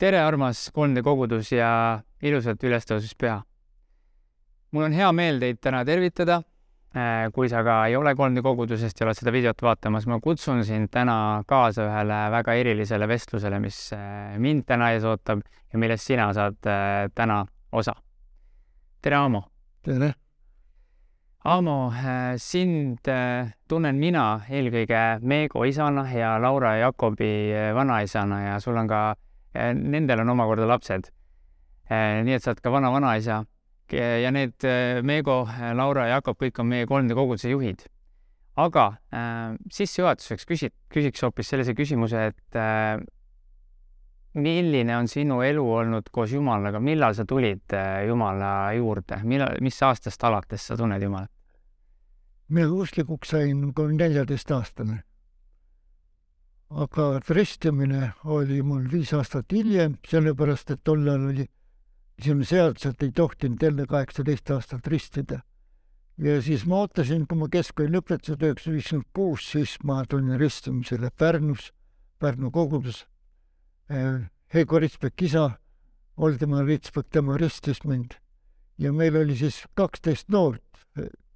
tere, armas 3D kogudus ja ilusat ülestõusmispüha. mul on hea meel teid täna tervitada. Äh, kui sa ka ei ole 3D kogudusest ja oled seda videot vaatamas, ma kutsun sind täna kaasa ühele väga erilisele vestlusele, mis äh, mind täna ees ootab ja millest sina saad äh, täna osa. tere, Aamo! tere! Aamo, sind tunnen mina eelkõige Meego isana ja Laura ja Jakobi vanaisana ja sul on ka nendel on omakorda lapsed. Äh, nii et sa oled ka vana-vanaisa ja need äh, Meego, äh, Laura ja Jakob, kõik on meie 3D koguduse juhid. aga sissejuhatuseks küsi-, küsiks hoopis sellise küsimuse, et milline on sinu elu olnud koos Jumalaga, millal sa tulid Jumala juurde, millal, mis aastast alates sa tunned Jumalat? mina usklikuks sain, kui olin neljateistaastane aga ristimine oli mul viis aastat hiljem, sellepärast et tol ajal oli niisugune seadus, et ei tohtinud enne kaheksateist aastat ristida. ja siis ma ootasin, kui ma keskkooli lõpetasin tuhat üheksasada viiskümmend kuus, siis ma tulin ristimisele Pärnus, Pärnu kogudus. Äh, Heigo Ritsbek isa, Voldemar Ritsbek, tema ristis mind ja meil oli siis kaksteist noort,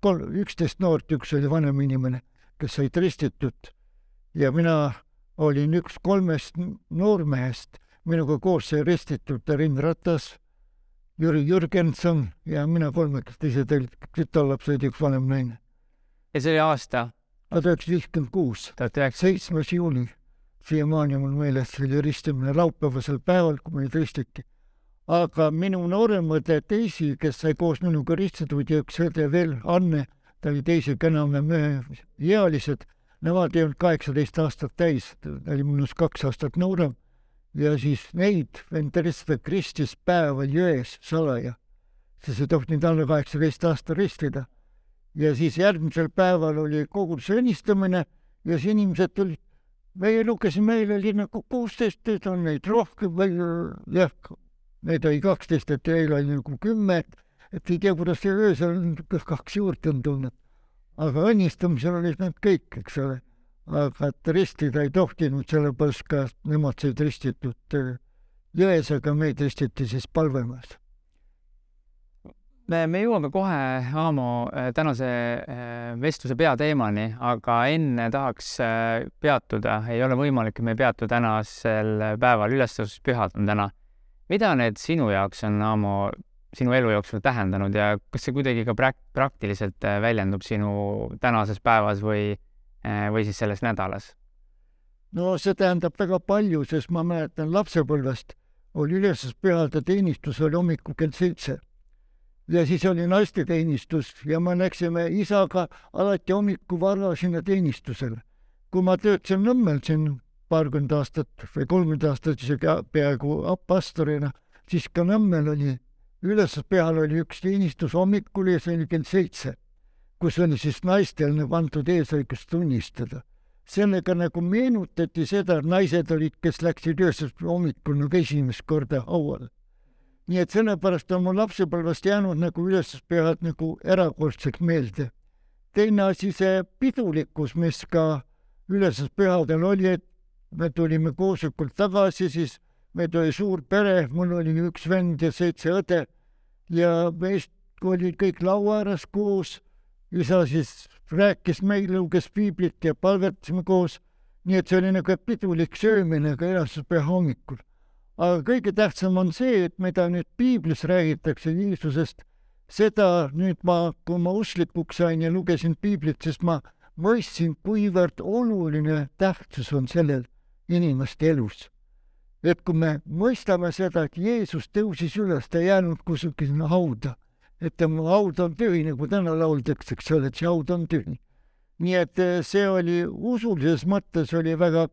kolm, üksteist noort, üks oli vanem inimene, kes said ristitud ja mina olin üks kolmest noormehest, minuga koos sai ristitud Rein Ratas, Jüri Jürgenson ja mina kolmekesti, ise tütarlaps oli üks vanem naine. ja see oli aasta? tuhat üheksasada viiskümmend kuus, seitsmes juuli. siiamaani on mul meeles, see oli ristimine laupäevasel päeval, kui meid ristiti. aga minu noorem õde Daisy, kes sai koos minuga ristitud ja üks õde veel, Anne, ta oli teisega enam-vähem üheealised Nemad ei olnud kaheksateist aastat täis, ta oli minust kaks aastat noorem. Ja siis neid Venteristvet ristis päeval jões salaja, sest ei tohtinud alla kaheksateist aasta ristida. ja siis järgmisel päeval oli koguduse õnnistamine ja siis inimesed tulid, meie lugesime, meil oli nagu kuusteist, nüüd on neid rohkem või jah, neid oli kaksteist, et eile oli nagu kümme, et ei tea, kuidas see öösel kaks juurde on tulnud aga õnnistamisel olid nad kõik, eks ole. aga et ristida ei tohtinud, sellepärast ka nemad said ristitud äh, jões, aga meid ristiti siis Palvemas. me, me jõuame kohe, Aamo, äh, tänase äh, vestluse peateemani, aga enne tahaks peatuda, ei ole võimalik, et me ei peatu tänasel päeval, ülestõusmispühad on täna. mida need sinu jaoks on, Aamo, sinu elu jooksul tähendanud ja kas see kuidagi ka prak-, praktiliselt äh, väljendub sinu tänases päevas või, äh, või siis selles nädalas? no see tähendab väga palju, sest ma mäletan lapsepõlvest oli ülestõusmispühade teenistus oli hommikul kell seitse ja siis oli naisteteenistus ja me läksime isaga alati hommikul vara sinna teenistusele. kui ma töötasin Nõmmel siin paarkümmend aastat või kolmkümmend aastat isegi peaaegu pastorina, siis ka Nõmmel oli ülespeal oli üks teenistus hommikul ja see oli kell seitse, kus oli siis naistel nagu antud eesõigus tunnistada. sellega nagu meenutati seda, et naised olid, kes läksid öösel hommikul nagu esimest korda hauale. nii et sellepärast on mul lapsepõlvest jäänud nagu ülespead nagu erakordselt meelde. teine asi, see pidulikkus, mis ka ülesespühadel oli, et me tulime koosolekult tagasi, siis meid oli suur pere, mul oli üks vend ja seitse õde ja meist olid kõik laua ääres koos. isa siis rääkis meile, luges piiblit ja palvetasime koos. nii et see oli nagu pidulik söömine ka erastuspäeva hommikul. aga kõige tähtsam on see, et mida nüüd piiblis räägitakse Jeesusest, seda nüüd ma, kui ma usklikuks sain ja lugesin piiblit, sest ma mõistsin, kuivõrd oluline tähtsus on sellel inimeste elus et kui me mõistame seda, et Jeesus tõusis üles, ta ei jäänud kusagile sinna hauda, et tema haud on tühi, nagu täna lauldakse, eks ole, et see haud on tühi. nii et eh, see oli usulises mõttes oli väga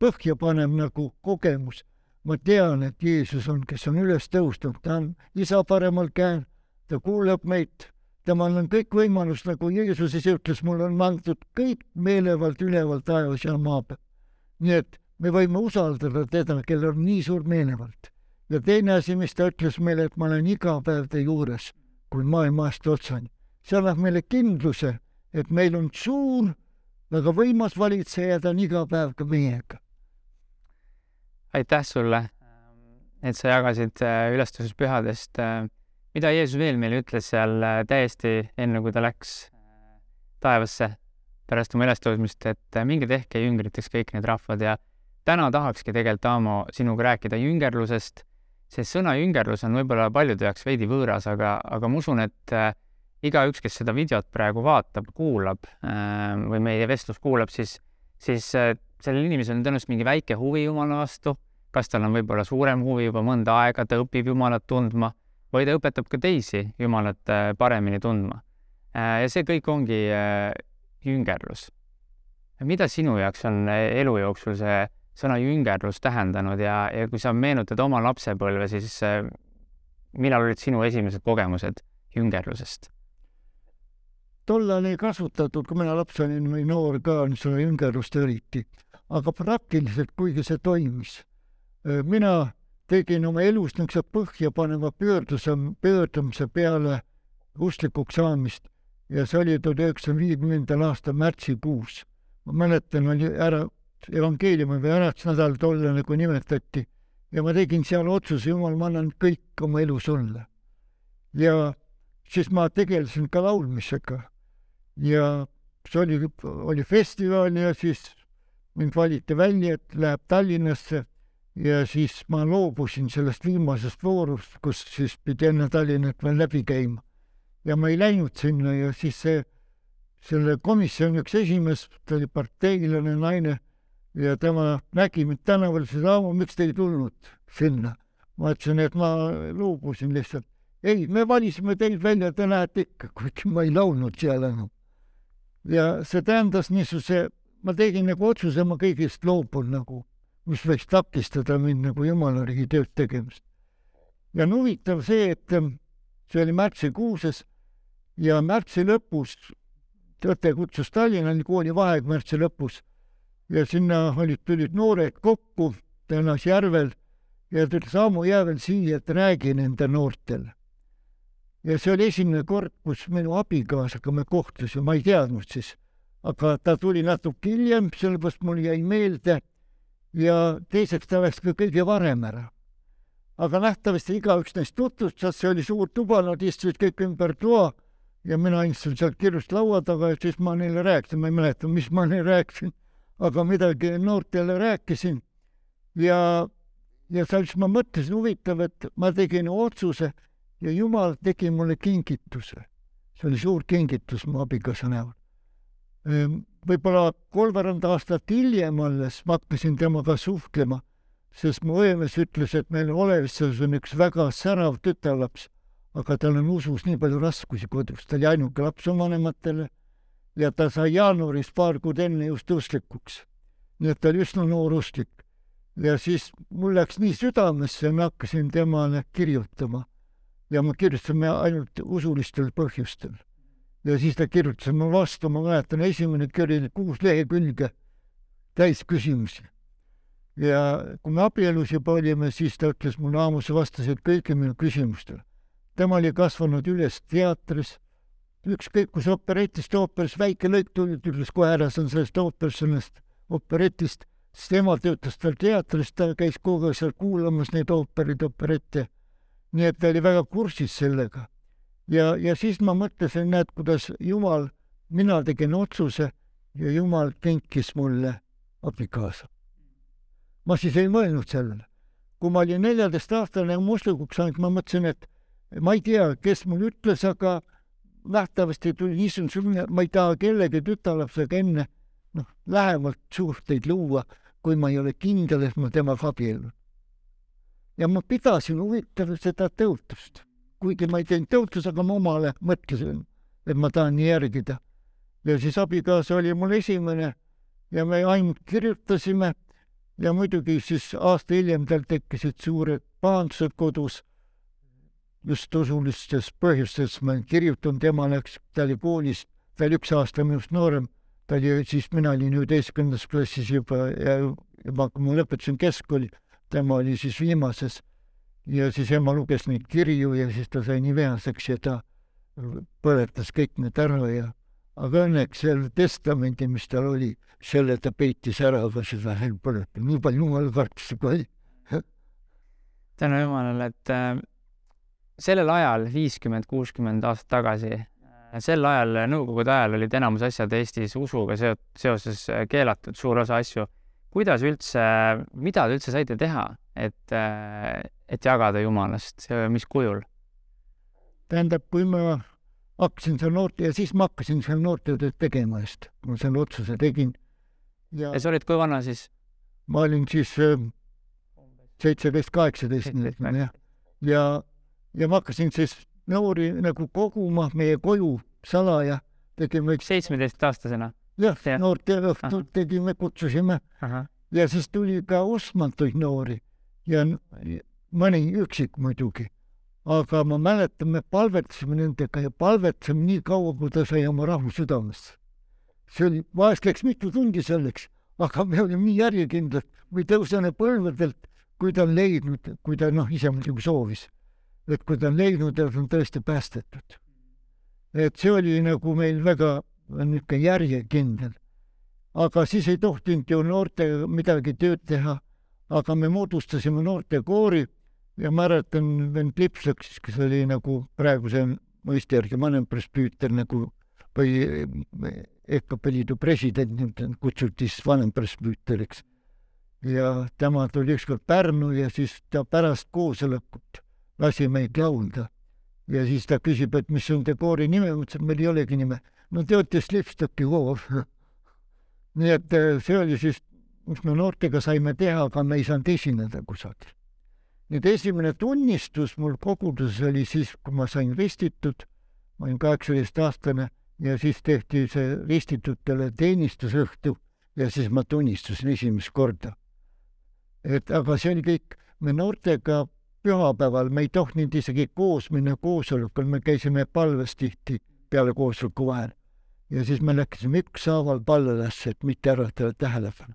põhjapanev nagu kogemus. ma tean, et Jeesus on, kes on üles tõusnud, ta on isa paremal käel, ta kuulab meid, temal on kõik võimalus, nagu Jeesus ise ütles, mul on antud kõik meelevald üleval taevas ja maa peal. nii et me võime usaldada teda, kellel on nii suur meelevald. ja teine asi, mis ta ütles meile, et ma olen iga päev te juures kuni maailma aasta otsani. see annab meile kindluse, et meil on suur, väga võimas valitseja, ta on iga päev ka meiega. aitäh sulle, et sa jagasid äh, ülestuspühadest, äh, mida Jeesus veel meile ütles seal äh, täiesti enne, kui ta läks taevasse pärast oma ülestõusmist, et minge tehke jüngriteks kõik need rahvad ja täna tahakski tegelikult, Aamo, sinuga rääkida jüngerlusest. see sõna jüngerlus on võib-olla paljude jaoks veidi võõras, aga, aga ma usun, et äh, igaüks, kes seda videot praegu vaatab, kuulab äh, või meie vestlust kuulab, siis, siis äh, sellel inimesel on tõenäoliselt mingi väike huvi Jumala vastu, kas tal on võib-olla suurem huvi juba mõnda aega, ta õpib Jumalat tundma või ta õpetab ka teisi Jumalat paremini tundma. ja see kõik ongi jüngerlus. mida sinu jaoks on elu jooksul see sõna jüngerlus tähendanud ja, ja kui sa meenutad oma lapsepõlve, siis millal olid sinu esimesed kogemused jüngerlusest? tollal ei kasutatud, kui mina laps olin või noor ka, seda jüngerlust eriti, aga praktiliselt, kuigi see toimis, mina tegin oma elus niisuguse põhjapaneva pöörduse, pöördumise peale usklikuks saamist ja see oli tuhande üheksasaja viiekümnendal aastal märtsikuus. ma mäletan, oli ära evangeeliumi või äratusnädal tolle nagu nimetati ja ma tegin seal otsuse, jumal, ma annan kõik oma elu sulle. ja siis ma tegelesin ka laulmisega ja see oli, oli festival ja siis mind valiti välja, et läheb Tallinnasse ja siis ma loobusin sellest viimasest voorust, kus siis pidi enne Tallinnat veel läbi käima. ja ma ei läinud sinna ja siis see, selle komisjoni üks esimees, ta oli parteilane naine ja tema nägi mind tänaval, ütles, Aavo, miks te ei tulnud sinna? ma ütlesin, et ma loobusin lihtsalt. ei, me valisime teid välja, te lähete ikka, kuigi ma ei laulnud seal enam ja see tähendas niisuguse, ma tegin nagu otsuse, ma kõigest loobun nagu, mis võiks takistada mind nagu jumala riigi tööd tegemist. ja on huvitav see, et ähm, see oli märtsikuuses ja märtsi lõpus õpe kutsus Tallinna kooli vaheaeg märtsi lõpus ja sinna olid, tulid noored kokku Tõnas järvel ja ta ütles, Aamu, jää veel siia, et räägi nende noortele ja see oli esimene kord, kus minu abikaasaga me kohtusime, ma ei teadnud siis, aga ta tuli natuke hiljem, sellepärast mul jäi meelde ja teiseks ta läks ka kõige varem ära. aga nähtavasti igaüks neist tutvustas, see oli suur tuba, nad istusid kõik ümber toa ja mina istusin seal kirjust laua taga ja siis ma neile rääkisin, ma ei mäleta, mis ma neile rääkisin, aga midagi noortele rääkisin ja, ja siis ma mõtlesin, huvitav, et ma tegin otsuse ja Jumal tegi mulle kingituse. see oli suur kingitus mu abikaasa näol. Ehm, võib-olla kolmveerand aastat hiljem alles ma hakkasin temaga suhtlema, sest mu õemees ütles, et meil Olevisses on üks väga särav tütarlaps, aga tal on usus nii palju raskusi kodus, ta oli ainuke laps oma vanematele ja ta sai jaanuaris paar kuud enne just usklikuks. nii et ta oli üsna noor usklik. ja siis mul läks nii südamesse, ma hakkasin temale kirjutama ja me kirjutasime ainult usulistel põhjustel. ja siis ta kirjutas mulle vastu, ma mäletan, esimene kiri oli kuus lehekülge täis küsimusi. ja kui me abielus juba olime, siis ta ütles mulle aamus, vastasid kõigile minu küsimustele. tema oli kasvanud üles teatris, ükskõik kus operetist ooperis väike lõik tuli, ta ütles kohe ära, see on sellest ooperist, sellest operetist, sest tema töötas tal teatris, ta käis kogu aeg seal kuulamas neid ooperid, operette nii et ta oli väga kursis sellega. ja, ja siis ma mõtlesin, näed, kuidas Jumal, mina tegin otsuse ja Jumal kinkis mulle abikaasa. ma siis ei mõelnud sellele. kui ma olin neljateistaastane ja mustlikuks saanud, ma mõtlesin, et ma ei tea, kes mulle ütles, aga nähtavasti tuli niisugune, ma ei taha kellegi tütarlapsega enne noh, lähemalt suhteid luua, kui ma ei ole kindel, et ma temaga abiellun ja ma pidasin huvitav seda tõotust, kuigi ma ei teinud tõotust, aga ma omale mõtlesin, et ma tahan nii järgida. ja siis abikaasa oli mul esimene ja me ainult kirjutasime. Ja muidugi siis aasta hiljem tal tekkisid suured pahandused kodus just usulistes põhjustes, ma kirjutan temale, eks ta oli koolis, ta oli üks aasta minust noorem, ta oli siis, mina olin üheteistkümnendas klassis juba ja juba kui ma lõpetasin keskkooli tema oli siis viimases ja siis ema luges neid kirju ja siis ta sai nii vihaseks ja ta põletas kõik need ära ja aga õnneks selle testamendi, mis tal oli, selle ta peitis ära, aga seda ei põletanud, nii palju jumala kartust kui oli. tänu jumalale, et äh, sellel ajal, viiskümmend, kuuskümmend aastat tagasi, sel ajal, nõukogude ajal olid enamus asjad Eestis usuga seot-, seoses keelatud, suur osa asju. kuidas üldse, mida te üldse saite teha, et, et jagada Jumalast, mis kujul? tähendab, kui ma hakkasin seal noorte ja siis ma hakkasin seal noortetööd tegema just, ma selle otsuse tegin. ja sa olid kui vana siis? ma olin siis seitseteist, kaheksateist, jah. ja, ja ma hakkasin siis noori nagu koguma meie koju salaja, tegime seitsmeteistaastasena? jah ja., noorte õhtut tegime, kutsusime Aha. ja siis tuli ka ostmatuid noori ja mõni üksik muidugi aga ma mäletan, me palvetasime nendega ja palvetasime nii kaua, kui ta sai oma rahu südamesse. see oli, vahest läks mitu tundi selleks, aga me olime nii järjekindlad, või tõuseme põlvedelt, kui ta on leidnud, kui ta noh, ise muidugi soovis, et kui ta on leidnud ja ta on tõesti päästetud. et see oli nagu meil väga niisugune järjekindel. aga siis ei tohtinud ju noortega midagi tööd teha, aga me moodustasime noortekoori ja mäletan, vend Lipsaks, kes oli nagu praeguse mõiste järgi vanem presbüüter nagu või EKP Liidu president, kutsuti siis vanem presbüüteriks. ja tema tuli ükskord Pärnu ja siis ta pärast koosolekut lasi meid laulda. ja siis ta küsib, et mis on te koori nime, ma ütlesin, meil ei olegi nime. no olete Slipstocki koor nii et eh, see oli siis, mis me noortega saime teha, aga me ei saanud esineda kusagil nüüd esimene tunnistus mul koguduses oli siis, kui ma sain ristitud, ma olin kaheksateistaastane ja siis tehti see ristitutele teenistusõhtu ja siis ma tunnistasin esimest korda. et aga see oli kõik, me noortega pühapäeval, me ei tohtinud isegi koos minna koosolekul, me käisime palves tihti peale koosoleku vahel. ja siis me läksime ükshaaval palvelasse, et mitte äratada tähelepanu.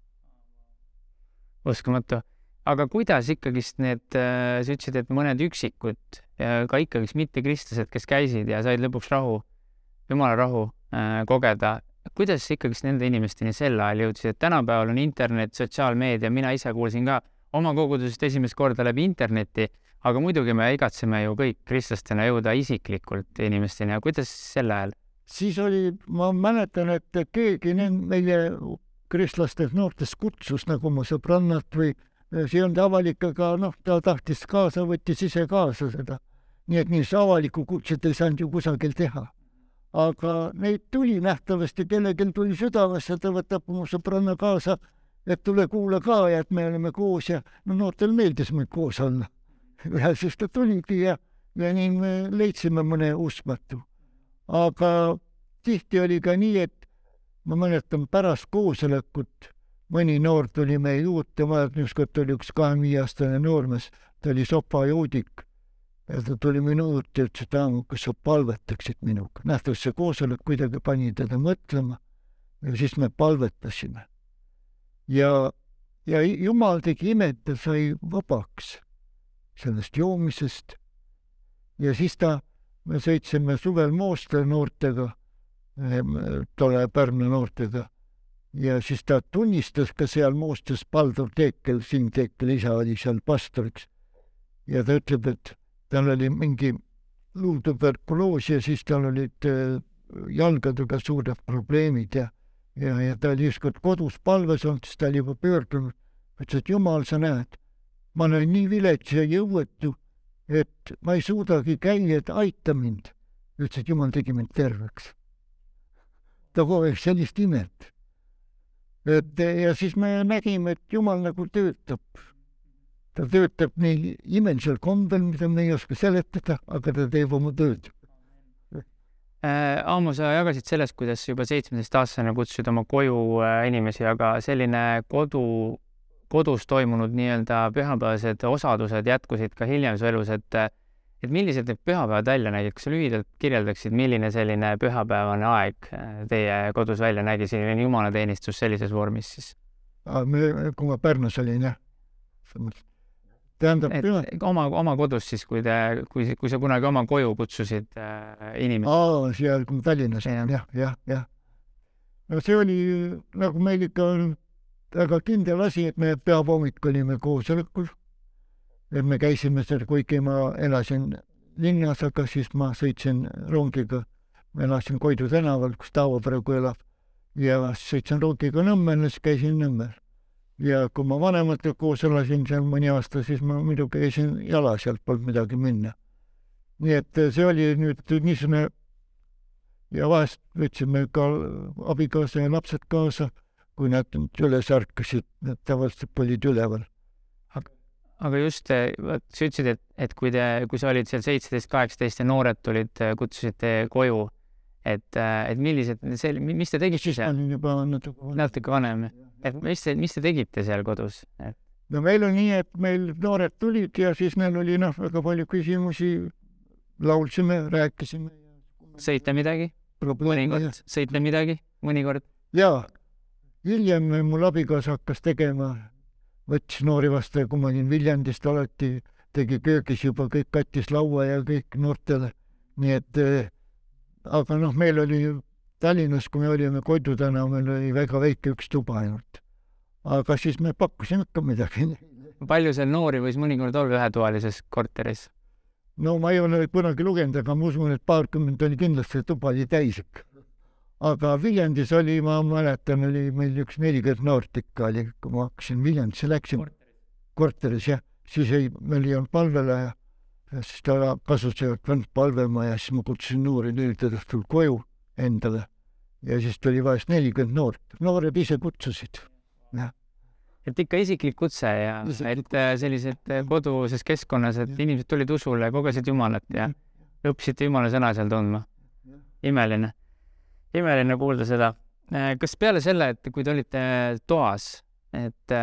uskumatu aga kuidas ikkagist need, äh, sa ütlesid, et mõned üksikud ka ikkagist mittekristlased, kes käisid ja said lõpuks rahu, jumala rahu äh, kogeda, kuidas ikkagist nende inimesteni sel ajal jõudsid, et tänapäeval on internet, sotsiaalmeedia, mina ise kuulsin ka oma kogudusest esimest korda läbi interneti, aga muidugi me igatseme ju kõik kristlastena jõuda isiklikult inimesteni ja kuidas sel ajal? siis oli, ma mäletan, et keegi meie kristlastest noortest kutsus nagu mu sõbrannat või see ei olnud avalik, aga noh, ta tahtis kaasa, võttis ise kaasa seda. nii et niisugust avalikku kutset ei saanud ju kusagil teha. aga neid tuli nähtavasti, kellelgi tuli südamesse, ta võtab oma sõbranna kaasa, et tule kuula ka ja et me oleme koos ja no noortel meeldis meil koos olla. ja siis ta tuligi ja, ja nii me leidsime mõne uskmatu. aga tihti oli ka nii, et ma mäletan pärast koosolekut mõni noor tuli meie juurde, ma mäletan, ükskord oli üks kahekümne viie aastane noormees, ta oli sopajoodik ja ta tuli minu juurde ja ütles, et Aamu, kas sa palvetaksid minuga. nähtavasti see koosolek kuidagi pani teda mõtlema ja siis me palvetasime. Ja, ja Jumal tegi ime, et ta sai vabaks sellest joomisest. ja siis ta, me sõitsime suvel Moostre noortega, tolle Pärnu noortega ja siis ta tunnistas ka seal Moostes Baldur Teekel, Siim Teekel isa oli seal pastoriks. ja ta ütleb, et tal oli mingi luutuberkuloos ja siis tal olid äh, jalgadega suured probleemid ja, ja, ja ta oli ükskord kodus palves olnud, siis ta oli juba pöördunud, ütles, et jumal, sa näed, ma olen nii vilets ja jõuetu, et ma ei suudagi käia, et aita mind. ütles, et jumal tegi mind terveks. ta kogu aeg sellist imet et ja siis me nägime, et Jumal nagu töötab. ta töötab nii imelisel kombel, mida me ei oska seletada, aga ta teeb oma tööd. Äh, Aamo, sa jagasid sellest, kuidas juba seitsmeteistaastasena kutsusid oma koju äh, inimesi, aga selline kodu, kodus toimunud nii-öelda pühapäevased osadused jätkusid ka hiljem su elus, et et millised need pühapäevad välja nägid, kas sa lühidalt kirjeldaksid, milline selline pühapäevane aeg äh, teie kodus välja nägi, selline jumalateenistus sellises vormis siis? me, kui ma Pärnus olin, jah. Tähendab püha... oma, oma kodus siis, kui te, kui, kui sa kunagi oma koju kutsusid äh, inimesi? aa, seal Tallinnas ja., jah, jah, jah. no see oli nagu meil ikka väga kindel asi, et me pühahommik olime koosolekul et me käisime seal, kuigi ma elasin linnas, aga siis ma sõitsin rongiga, ma elasin Koidu tänaval, kus Taavo praegu elab, ja sõitsin rongiga Nõmmele, siis käisin Nõmmel. Ja kui ma vanematega koos elasin seal mõni aasta, siis ma muidugi käisin jala, sealt polnud midagi minna. nii et see oli nüüd niisugune ja vahest võtsime ka abikaasa ja lapsed kaasa, kui nad üles ärkasid, nad tavaliselt olid üleval aga just, vot sa ütlesid, et, et kui te, kui sa olid seal seitseteist, kaheksateist ja noored tulid, kutsusite koju, et, et millised, see, mis te tegite siis ma seal? olin juba natuke vanem. natuke vanem, et mis te, mis te tegite seal kodus? no meil on nii, et meil noored tulid ja siis neil oli noh, väga palju küsimusi, laulsime, rääkisime. sõite midagi? mõnikord sõite midagi, mõnikord? jaa, hiljem mul abikaasa hakkas tegema võttis noori vastu ja kui ma olin Viljandist alati, tegi köögis juba kõik, kattis laua ja kõik noortele. nii et äh, aga noh, meil oli Tallinnas, kui me olime Koidu tänaval, oli väga väike üks tuba ainult. aga siis me pakkusime ikka midagi. palju seal noori võis mõnikord olla ühetoalises korteris? no ma ei ole kunagi lugenud, aga ma usun, et paarkümmend oli kindlasti, tuba oli täis ikka aga Viljandis oli, ma mäletan, oli meil üks nelikümmend noort ikka oli, kui ma hakkasin Viljandisse läksime, korteris jah, siis ei, meil ei olnud palvele ja siis ta kasus pannud palvema ja siis ma kutsusin noori neljandal õhtul koju endale. ja siis tuli vahest nelikümmend noort, noored ise kutsusid, jah. Et ikka isiklik kutse ja et äh, sellised äh, koduses keskkonnas, et inimesed tulid usule, kogesid Jumalat ja õppisid Jumala sõna seal tundma. imeline. Imeline kuulda seda. Äh, kas peale selle, et kui te olite toas, et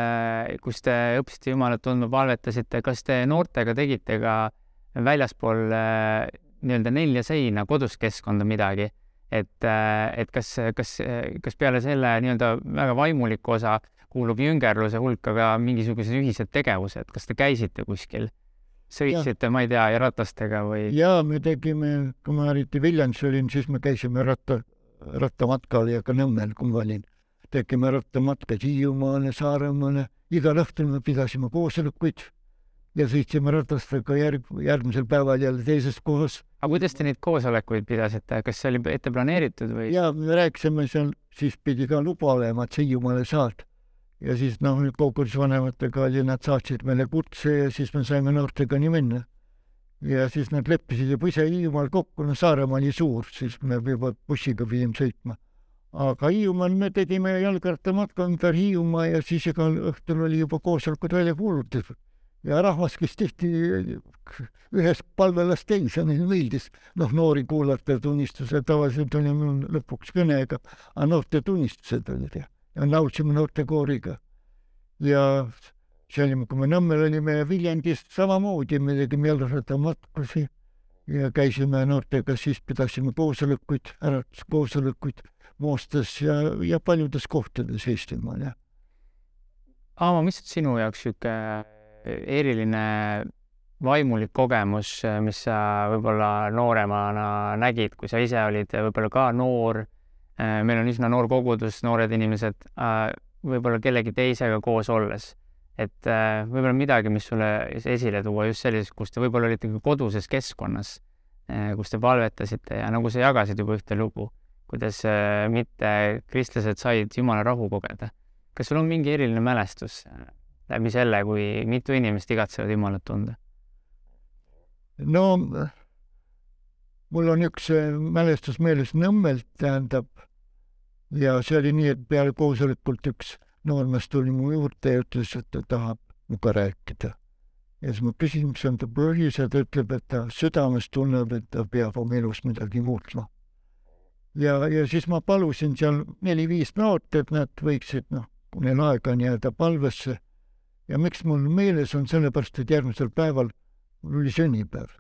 kus te õppisite Jumalat tundma, palvetasite, kas te noortega tegite ka väljaspool äh, nii-öelda nelja seina kodus keskkonda midagi? et, et kas, kas, kas peale selle nii-öelda väga vaimuliku osa kuulub jüngerluse hulka ka mingisugused ühised tegevused, kas te käisite kuskil? sõitsite, ma ei tea, ratastega või? jaa, me tegime, kui ma eriti Viljandis olin, siis me käisime ratta, rattamatkal ja ka Nõmmel, kui ma olin. tegime rattamatkad Hiiumaale, Saaremaale, igal õhtul me pidasime koosolekuid ja sõitsime ratastega järg, järgmisel päeval jälle teises kohas. aga kuidas te neid koosolekuid pidasite, kas see oli ette planeeritud või? jaa, me rääkisime seal, siis pidi ka luba olema, et sa Hiiumaale saad. ja siis noh, kogumisvanematega oli, nad saatsid meile kutse ja siis me saime noortega nii minna ja siis nad leppisid juba ise Hiiumaal kokku, no Saaremaa oli suur, siis me juba bussiga pidime sõitma. aga Hiiumaal me tegime jalgrattamatka ümber Hiiumaa ja siis igal õhtul oli juba koosolekud välja kuulutatud. Ja rahvas, kes tihti ühest palvelast teise, meeldis, noh, noori kuulata, tunnistused tavaliselt oli mul lõpuks kõnega, aga noorte tunnistused olid ja, ja laulsime noortekooriga. ja see oli, kui me Nõmmel olime ja Viljandis samamoodi, me tegime jalgrattamatkusi ja käisime noortega, siis pidasime koosolekuid, äratuskoosolekuid Moostas ja, ja paljudes kohtades Eestimaal, jah. Aamo, mis sinu jaoks niisugune eriline vaimulik kogemus, mis sa võib-olla nooremana nägid, kui sa ise olid võib-olla ka noor, meil on üsna noor kogudus, noored inimesed, võib-olla kellegi teisega koos olles et võib-olla midagi, mis sulle esile tuua just sellises, kus te võib-olla olite ka koduses keskkonnas, kus te palvetasite ja nagu sa jagasid juba ühte lugu, kuidas äh, mitte kristlased said Jumala rahu kogeda. kas sul on mingi eriline mälestus läbi selle, kui mitu inimest igatsevad Jumalat tunda? no mul on üks mälestus meeles Nõmmelt, tähendab, ja see oli nii, et peale koosolekut üks noormees tuli mu juurde ja ütles, et ta tahab minuga rääkida. ja siis ma küsin, mis on ta põhjus ja ta ütleb, et ta südames tunneb, et ta peab oma elus midagi muutma. ja, ja siis ma palusin seal neli-viis noort, et nad võiksid, noh, kui neil aega on jääda palvesse. Ja miks mul meeles on, sellepärast et järgmisel päeval mul oli sünnipäev.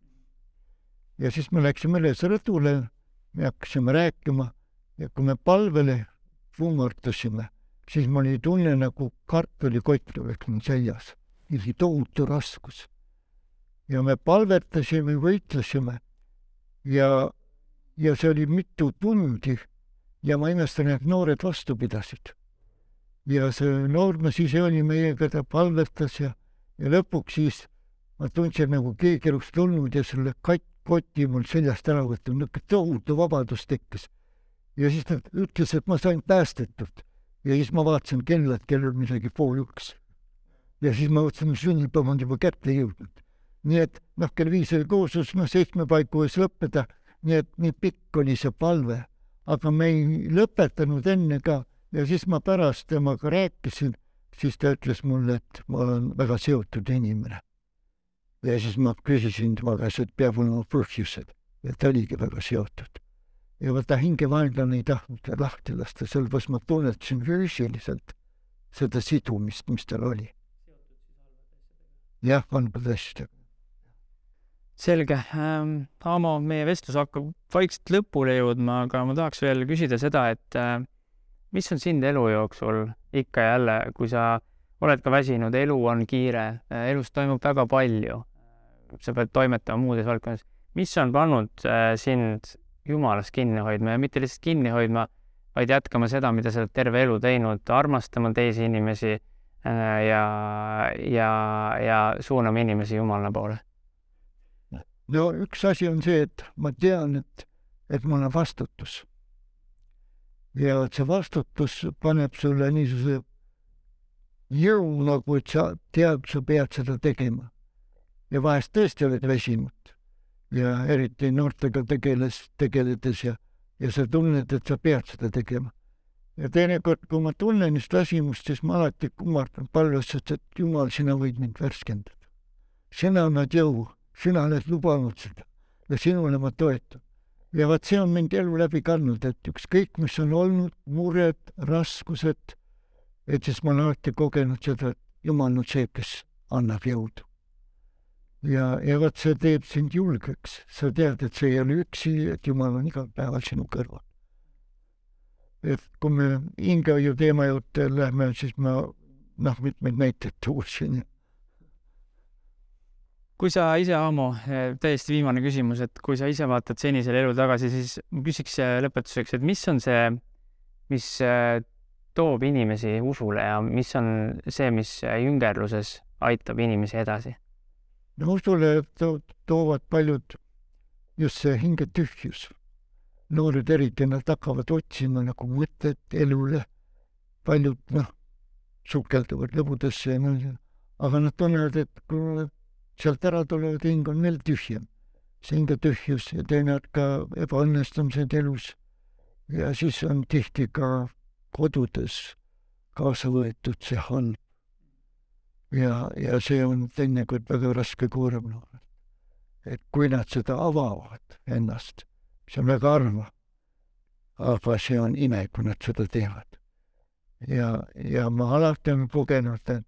ja siis me läksime üles rõdule, me hakkasime rääkima ja kui me palvele kummardasime, siis mul oli tunne nagu kartulikott oleks mul seljas. oli tohutu raskus. ja me palvetasime, võitlesime ja, ja see oli mitu tundi ja ma imestan, et noored vastu pidasid. Ja see noormees ise oli meiega, ta palvetas ja, ja lõpuks siis ma tundsin nagu keegi oleks tulnud ja selle katt, koti mul seljast ära võtnud, niisugune tohutu vabadus tekkis. ja siis ta ütles, et ma sain päästetud ja siis ma vaatasin kella, et kell on midagi pool üks. ja siis ma mõtlesin, sünnipäev on juba kätte jõudnud. nii et noh, kell viis oli kooslus, noh seitsme paiku võis lõppeda, nii et nii pikk oli see palve, aga me ei lõpetanud enne ka ja siis ma pärast temaga rääkisin, siis ta ütles mulle, et ma olen väga seotud inimene ja siis ma küsisin tema käest, et peab olema põhjused ja ta oligi väga seotud. ja vaata hingevaenlane ei tahtnud lahti lasta, sellepärast ma tunnetasin füüsiliselt seda sidumist, mis tal oli. jah, halbade asjadega. selge ähm,. Aamo, meie vestlus hakkab vaikselt lõpule jõudma, aga ma tahaks veel küsida seda, et äh, mis on sind elu jooksul ikka ja jälle, kui sa oled ka väsinud, elu on kiire, elus toimub väga palju sa pead toimetama muudes valdkondades. mis on pannud äh, sind Jumalast kinni hoidma ja mitte lihtsalt kinni hoidma, vaid jätkama seda, mida sa oled terve elu teinud, armastama teisi inimesi äh, ja, ja, ja suunama inimesi Jumala poole? no üks asi on see, et ma tean, et, et mul on vastutus. Ja see vastutus paneb sulle niisuguse jõu nagu, et sa tead, sa pead seda tegema ja vahest tõesti oled väsinud ja eriti noortega tegeles, tegeledes ja, ja sa tunned, et sa pead seda tegema. ja teinekord, kui ma tunnen just väsimust, siis ma alati kummardan palvesse, et Jumal, sina võid mind värskendada. sina annad jõu, sina oled lubanud seda ja sinule ma toetun. Ja vot see on mind elu läbi kandnud, et ükskõik, mis on olnud, mured, raskused, et siis ma olen alati kogenud seda, et Jumal on see, kes annab jõudu ja, ja vot see teeb sind julgeks, sa tead, et sa ei ole üksi, et Jumal on igal päeval sinu kõrval. et kui me hingehoiu teema juurde lähme, siis ma noh, mitmeid näiteid tooksin. Kui sa ise, Aamo, täiesti viimane küsimus, et kui sa ise vaatad senisele elu tagasi, siis ma küsiks lõpetuseks, et mis on see, mis äh, toob inimesi usule ja mis on see, mis jüngerluses aitab inimesi edasi no usule to toovad paljud just see hingetühjus. noored eriti, nad hakkavad otsima nagu mõtet elule. paljud noh, sukelduvad lõbudesse ja noh, aga nad tunnevad, et kui nad sealt ära tulevad, hing on veel tühjem. see hingetühjus ja teine ka ebaõnnestumised elus. ja siis on tihti ka kodudes kaasa võetud see halb ja, ja see on teinekord väga raske koorem noorel. et kui nad seda avavad ennast, see on väga harva, aga see on ime, kui nad seda teevad. ja, ja ma alati olen kogenud, et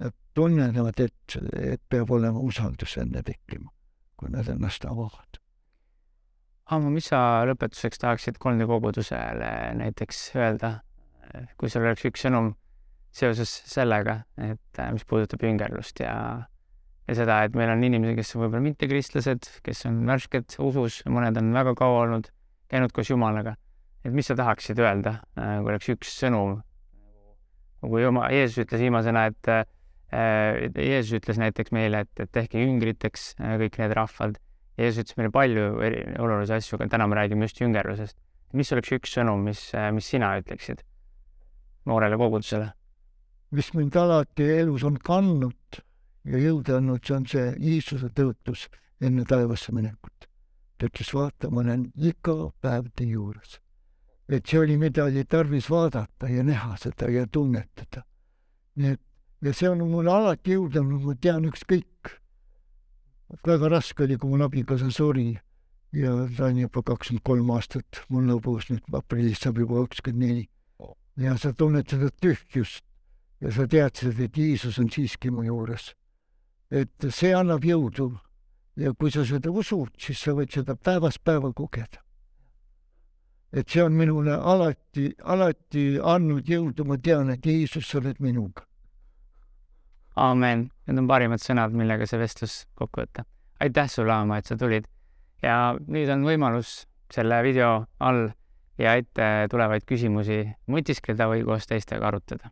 nad tunnevad, et, et peab olema usaldus enne tekkima, kui nad ennast avavad. Hammo, mis sa lõpetuseks tahaksid kolmanda kogudusele näiteks öelda, kui sul oleks üks sõnum seoses sellega, et mis puudutab jüngerlust ja, ja seda, et meil on inimesi, kes on võib-olla mittekristlased, kes on värsked usus, mõned on väga kaua olnud, käinud koos Jumalaga. et mis sa tahaksid öelda, kui oleks üks sõnum, nagu Jumal, Jeesus ütles viimasena, et Jeesus ütles näiteks meile, et, et tehke jüngriteks kõik need rahvad. Jeesus ütles meile palju olulisi asju, aga täna me räägime just jüngerlusest. mis oleks üks sõnum, mis, mis sina ütleksid noorele kogudusele? mis mind alati elus on kandnud ja jõudu andnud, see on see Iisuse tõotus enne taevasse minekut. ta ütles, vaata, ma olen iga päev teie juures. et see oli, mida oli tarvis vaadata ja näha seda ja tunnetada. nii et, ja see on mulle alati jõudu andnud, ma tean ükskõik. väga raske oli, kui mul abikaasa suri ja ta on juba kakskümmend kolm aastat mul lõbus, nüüd aprillis saab juba kakskümmend neli. ja sa tunned seda tühjust ja sa teadsid, et Jeesus on siiski mu juures. et see annab jõudu ja kui sa seda usud, siis sa võid seda päevast päeva kogeda. et see on minule alati, alati andnud jõudu, ma tean, et Jeesus, sa oled minuga. Aamen, need on parimad sõnad, millega see vestlus kokku võtta. aitäh sulle, Aama, et sa tulid. Ja nüüd on võimalus selle video all ja ette tulevaid küsimusi mõtiskleda või koos teistega arutada